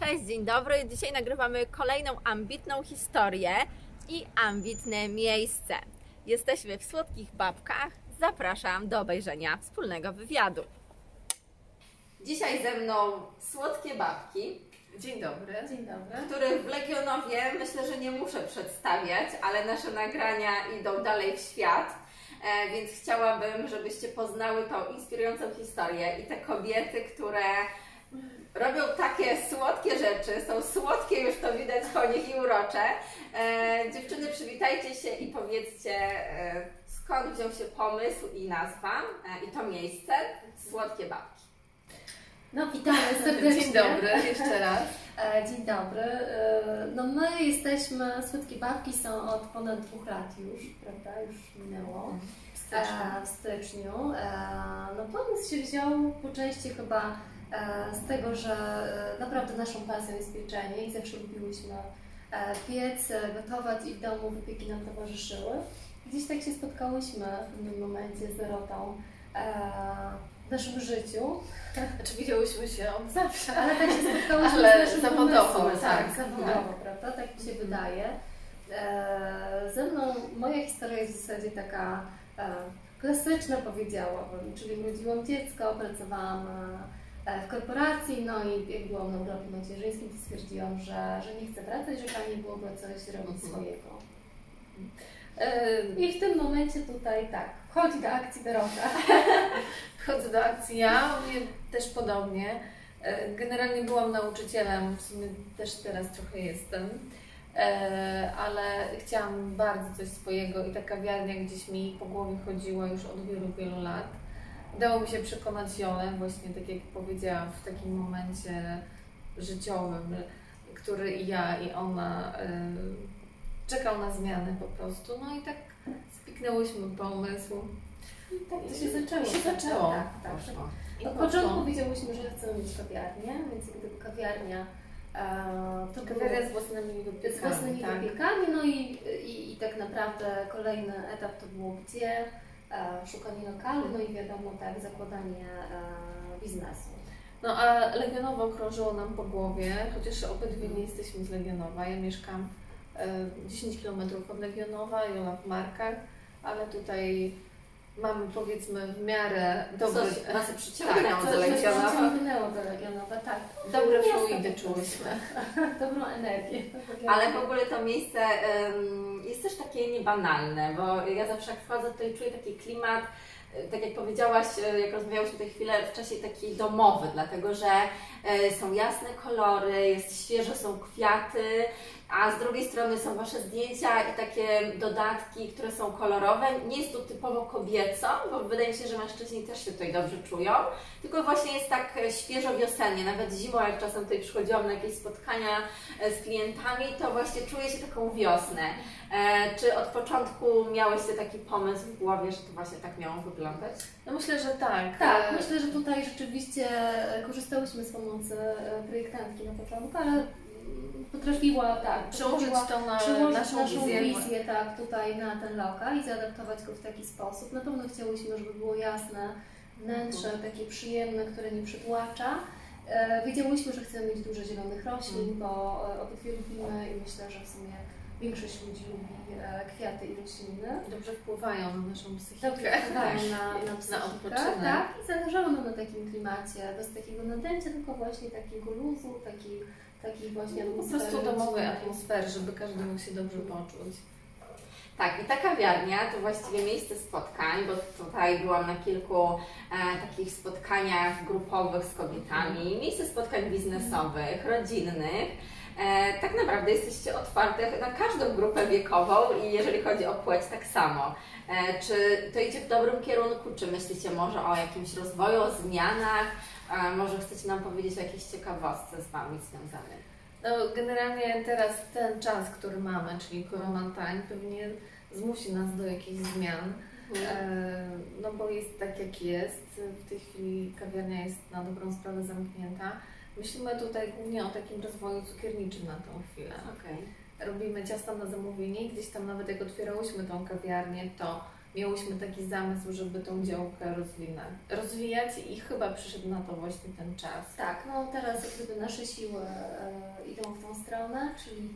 Cześć, dzień dobry. Dzisiaj nagrywamy kolejną ambitną historię i ambitne miejsce. Jesteśmy w Słodkich Babkach. Zapraszam do obejrzenia wspólnego wywiadu. Dzisiaj ze mną Słodkie Babki, Dzień dobry. Dzień dobry. których w Legionowie myślę, że nie muszę przedstawiać, ale nasze nagrania idą dalej w świat. E, więc chciałabym, żebyście poznały tą inspirującą historię i te kobiety, które robią takie słodkie rzeczy, są słodkie, już to widać po nich i urocze. E, dziewczyny, przywitajcie się i powiedzcie, e, skąd wziął się pomysł i nazwa e, i to miejsce Słodkie Babki. No witamy serdecznie. Dzień dobry, jeszcze raz. E, Dzień dobry. E, No my jesteśmy, Słodkie Babki są od ponad dwóch lat już, prawda? Już minęło. E, W styczniu. E, No pomysł się wziął po części chyba z tego, że e, naprawdę naszą pasją jest pieczenie i zawsze lubiłyśmy e, piec, e, gotować i w domu wypieki nam towarzyszyły. Gdzieś tak się spotkałyśmy w pewnym momencie z Dorotą e, w naszym życiu. Znaczy widziałyśmy się od zawsze. Ale tak się spotkałyśmy Ale z naszym zawodowo, pomysłem, tak. tak, zawodowo, prawda? Tak mi się wydaje. E, ze mną moja historia jest w zasadzie taka e, klasyczna, powiedziałabym, czyli urodziłam dziecko, pracowałam e, w korporacji, no i jak byłam na urlopie macierzyńskim, to stwierdziłam, że, że nie chcę wracać, że fajnie byłoby coś robić Mhm. swojego. E, I w tym momencie tutaj tak, wchodzi do akcji Dorota. Wchodzę do akcji ja, mnie też podobnie. E, Generalnie byłam nauczycielem, w sumie też teraz trochę jestem, E, ale chciałam bardzo coś swojego i ta kawiarnia gdzieś mi po głowie chodziła już od wielu, wielu lat. Udało mi się przekonać Jolę, właśnie tak jak powiedziałam, w takim momencie życiowym, który i ja, i ona e, czekał na zmianę po prostu. No i tak spiknęłyśmy pomysł. I tak to się zaczęło. się zaczęło. Tak, tak. Poszło. I Od poszło. początku wiedziałyśmy, że chcemy mieć kawiarnię, więc gdyby kawiarnia e, to Kawiarnia było z własnymi z wypiekami. własnymi tak. wypiekami, no i, i, i tak naprawdę kolejny etap to było gdzie, e, szukanie lokalu, no i wiadomo tak, zakładanie e, biznesu. No a Legionowo krążyło nam po głowie, chociaż obydwie nie jesteśmy z Legionowa. Ja mieszkam e, 10 km od Legionowa, Jola w Markach, ale tutaj mamy powiedzmy w miarę dobre, Coś nas przyciągnęło Tak, do coś nas Legionowa. ciągnęło do Legionowa, tak. dobre fluidy czułyśmy. Dobrą energię. Ale w ogóle to miejsce ym, jest też takie niebanalne, bo ja zawsze jak wchodzę tutaj czuję taki klimat, y, tak jak powiedziałaś, y, jak rozmawiałyśmy tę chwilę, wcześniej taki domowy, dlatego że y, są jasne kolory, jest świeżo, są kwiaty, a z drugiej strony są Wasze zdjęcia i takie dodatki, które są kolorowe. Nie jest to typowo kobieco, bo wydaje mi się, że mężczyźni też się tutaj dobrze czują, tylko właśnie jest tak e, świeżo wiosennie, nawet zimą, jak czasem tutaj przychodziłam na jakieś spotkania e, z klientami, to właśnie czuję się taką wiosnę. E, czy od początku miałeś taki pomysł w głowie, że to właśnie tak miało wyglądać? No myślę, że tak. Tak, myślę, że tutaj rzeczywiście korzystałyśmy z pomocy projektantki na początku, ale potrafiła tak, Przełożyć to na przełożyć naszą, naszą wizję. wizję tak, tutaj na ten lokal i zaadaptować go w taki sposób. Na pewno chciałyśmy, żeby było jasne wnętrze, takie przyjemne, które nie przytłacza. E, Wiedziałyśmy, że chcemy mieć dużo zielonych roślin, Mhm. bo e, obydwie lubimy i myślę, że w sumie większość ludzi lubi e, kwiaty i rośliny. Dobrze wpływają na naszą psychikę. Dobrze wpływają na, na, psychikę, odpoczynek. Tak, i zależało nam na takim klimacie, bez takiego nadęcia, tylko właśnie takiego luzu, taki, taki właśnie Po atmosfery prostu domowej atmosfery, żeby każdy mógł się dobrze poczuć. Tak, i ta kawiarnia to właściwie miejsce spotkań, bo tutaj byłam na kilku e, takich spotkaniach grupowych z kobietami, miejsce spotkań biznesowych, rodzinnych. E, tak naprawdę jesteście otwarte na każdą grupę wiekową i jeżeli chodzi o płeć, tak samo. E, czy to idzie w dobrym kierunku? Czy myślicie może o jakimś rozwoju, o zmianach? E, może chcecie nam powiedzieć o jakiejś ciekawostce z Wami związanej? No, generalnie teraz ten czas, który mamy, czyli quarantine, pewnie zmusi nas do jakichś zmian. E, no bo jest tak jak jest. W tej chwili kawiarnia jest na dobrą sprawę zamknięta. Myślimy tutaj głównie o takim rozwoju cukierniczym na tą chwilę. Okej. Robimy ciasta na zamówienie i gdzieś tam nawet jak otwierałyśmy tą kawiarnię, to miałyśmy taki zamysł, żeby tą działkę rozwijać i chyba przyszedł na to właśnie ten czas. Tak, no teraz jak gdyby nasze siły e, idą w tą stronę, czyli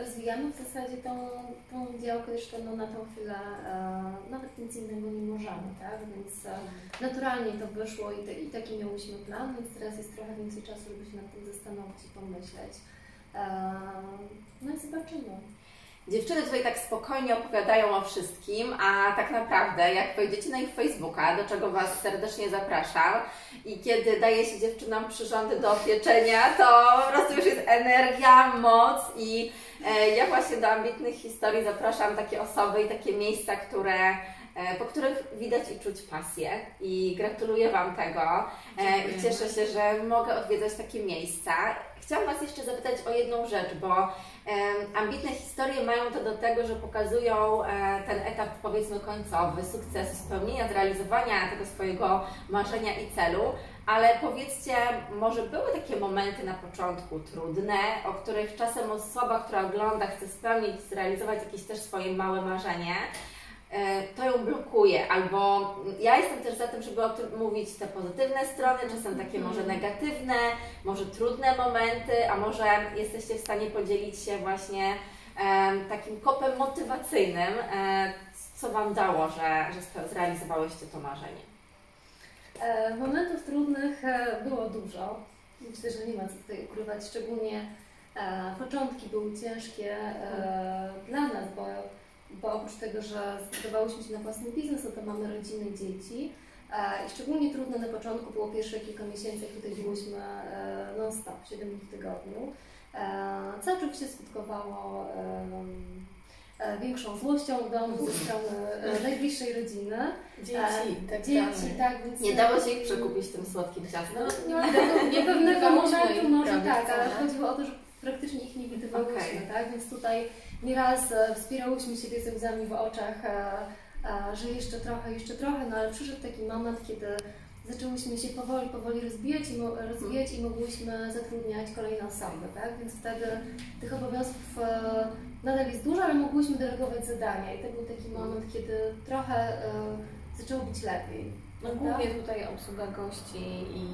rozwijamy w zasadzie tą, tą działkę, jeszcze no, na tą chwilę e, nawet nic innego nie możemy, tak? Więc e, naturalnie to wyszło i, te, i taki miałyśmy plan, więc teraz jest trochę więcej czasu, żeby się nad tym zastanowić i pomyśleć. E, no i zobaczymy. Dziewczyny tutaj tak spokojnie opowiadają o wszystkim, a tak naprawdę jak wejdziecie na ich Facebooka, do czego Was serdecznie zapraszam i kiedy daje się dziewczynom przyrządy do pieczenia, to po prostu już jest energia, moc i e, ja właśnie do ambitnych historii zapraszam takie osoby i takie miejsca, które po których widać i czuć pasję. I gratuluję Wam tego e, i cieszę się, że mogę odwiedzać takie miejsca. Chciałam Was jeszcze zapytać o jedną rzecz, bo ambitne historie mają to do tego, że pokazują e, ten etap powiedzmy końcowy, sukcesu, spełnienia, zrealizowania tego swojego marzenia i celu, ale powiedzcie, może były takie momenty na początku trudne, o których czasem osoba, która ogląda, chce spełnić, zrealizować jakieś też swoje małe marzenie, E, to ją blokuje, albo ja jestem też za tym, żeby o tym mówić te pozytywne strony, czasem takie może mhm. negatywne, może trudne momenty, a może jesteście w stanie podzielić się właśnie e, takim kopem motywacyjnym, e, co Wam dało, że, że zrealizowałyście to marzenie? E, momentów trudnych e, było dużo. Myślę, że nie ma co tutaj ukrywać, szczególnie e, początki były ciężkie dla nas, bo bo oprócz tego, że zdecydowałyśmy się na własny biznes, no to mamy rodzinę i dzieci. E, I szczególnie trudne na początku było pierwsze kilka miesięcy, jak tutaj byłyśmy e, non-stop, 7 dni w tygodniu, e, co oczywiście skutkowało większą złością w domu ze strony najbliższej rodziny. Dzieci, tak Dzieci, tak, więc... Nie dało się ich przekupić tym słodkim ciastem? No, nie, nie pewnego momentu może tak, ale chodziło o to, że praktycznie ich nie widywałyśmy, okay. tak? Więc tutaj nieraz e, wspierałyśmy siebie ze łzami w oczach, że jeszcze trochę, jeszcze trochę, no ale przyszedł taki moment, kiedy zaczęłyśmy się powoli, powoli rozwijać i, rozwijać i mogłyśmy zatrudniać kolejne osoby, tak? Więc wtedy tych obowiązków e, nadal jest dużo, ale mogłyśmy delegować zadania i to był taki moment, kiedy trochę e, zaczęło być lepiej. No, głównie tutaj obsługa gości i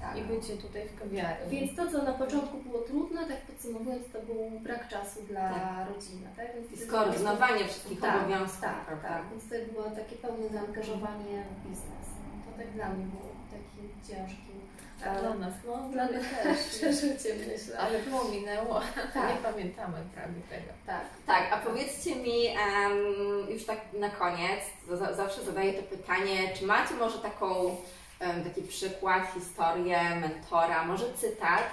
tak. i bycie tutaj w kawiarni. Więc to, co na początku było trudne, tak podsumowując, to był brak czasu dla tak. rodziny. Tak? I skoordynowanie wszystkich tak, obowiązków. Tak, prawda? tak. Więc to było takie pełne zaangażowanie w biznes. To tak dla mnie było takim ciężkim. A dla nas, no dla mnie też przeżycie myślę. Ale było minęło, tak. nie pamiętamy prawie tego. Tak. Tak, a powiedzcie mi um, już tak na koniec, zawsze zadaję to pytanie, czy macie może taką taki przykład, historię mentora, może cytat,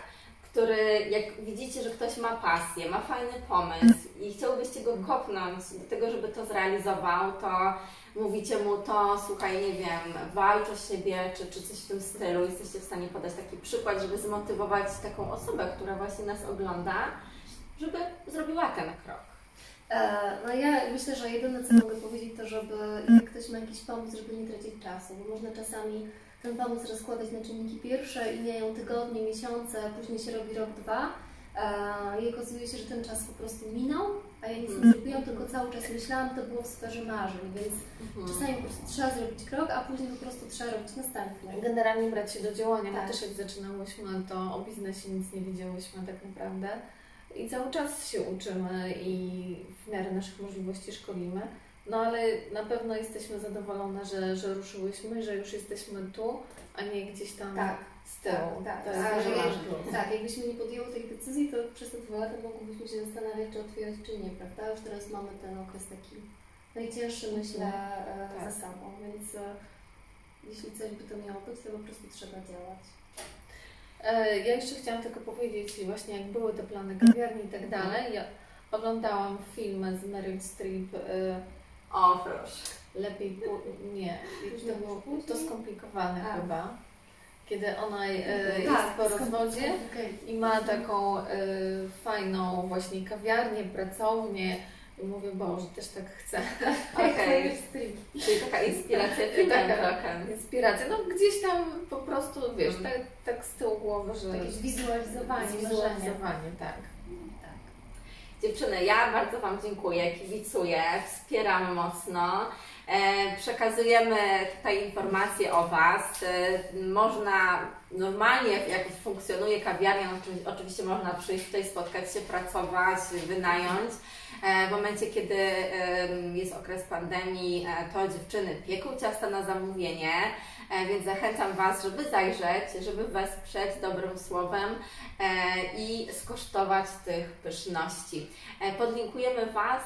który jak widzicie, że ktoś ma pasję, ma fajny pomysł i chciałbyście go kopnąć do tego, żeby to zrealizował, to mówicie mu to, słuchaj, nie wiem, walcz o siebie, czy, czy coś w tym stylu. Jesteście w stanie podać taki przykład, żeby zmotywować taką osobę, która właśnie nas ogląda, żeby zrobiła ten krok. E, no ja myślę, że jedyne co mogę powiedzieć to, żeby jak ktoś ma jakiś pomysł, żeby nie tracić czasu, bo można czasami ten pomysł rozkładać na czynniki pierwsze i mijają tygodnie, miesiące, później się robi rok, dwa e, i okazuje się, że ten czas po prostu minął, a ja nic nie mhm. zrobiłam, tylko cały czas myślałam, to było w sferze marzeń, więc mhm. czasami po prostu trzeba zrobić krok, a później po prostu trzeba robić następny. Generalnie brać się do działania, tak. my też jak zaczynałyśmy, to o biznesie nic nie wiedziałyśmy tak naprawdę i cały czas się uczymy i w miarę naszych możliwości szkolimy. No ale na pewno jesteśmy zadowolone, że, że ruszyłyśmy, że już jesteśmy tu, a nie gdzieś tam tak, z tyłu. Tak, tak. Jest tak, tak, jakbyśmy nie podjęły tej decyzji, to przez te dwa lata mogłybyśmy się zastanawiać, czy otwierać, czy nie, prawda? Już teraz mamy ten okres taki najcięższy, myślę, e, tak. za sobą, więc e, jeśli coś by to miało być, to po prostu trzeba działać. E, ja jeszcze chciałam tylko powiedzieć, właśnie jak były te plany kawiarni i tak mhm. dalej, ja oglądałam filmy z Meryl Streep, o, proszę. Lepiej, nie, to było to skomplikowane A. chyba. Kiedy ona e, jest tak, po rozwodzie i ma taką e, fajną właśnie kawiarnię, pracownię. I mówię, Boże, też tak chcę. Okej, okay. czyli taka inspiracja taka Inspiracja, no gdzieś tam po prostu, wiesz, mm. tak, tak z tyłu głowy, że... Jakieś wizualizowanie, wizualizowanie, tak. Dziewczyny, ja bardzo Wam dziękuję, kibicuję, wspieram mocno. Przekazujemy tutaj informacje o Was. Można normalnie, jak funkcjonuje kawiarnia, oczywiście można przyjść tutaj, spotkać się, pracować, wynająć. W momencie, kiedy jest okres pandemii, to dziewczyny pieką ciasta na zamówienie. E, więc zachęcam Was, żeby zajrzeć, żeby wesprzeć dobrym słowem e, i skosztować tych pyszności. E, podlinkujemy Was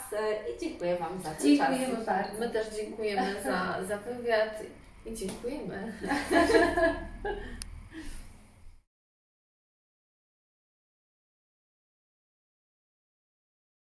i dziękuję Wam za ten Dziękujemy czas. bardzo. My też dziękujemy za, za wywiad i dziękujemy.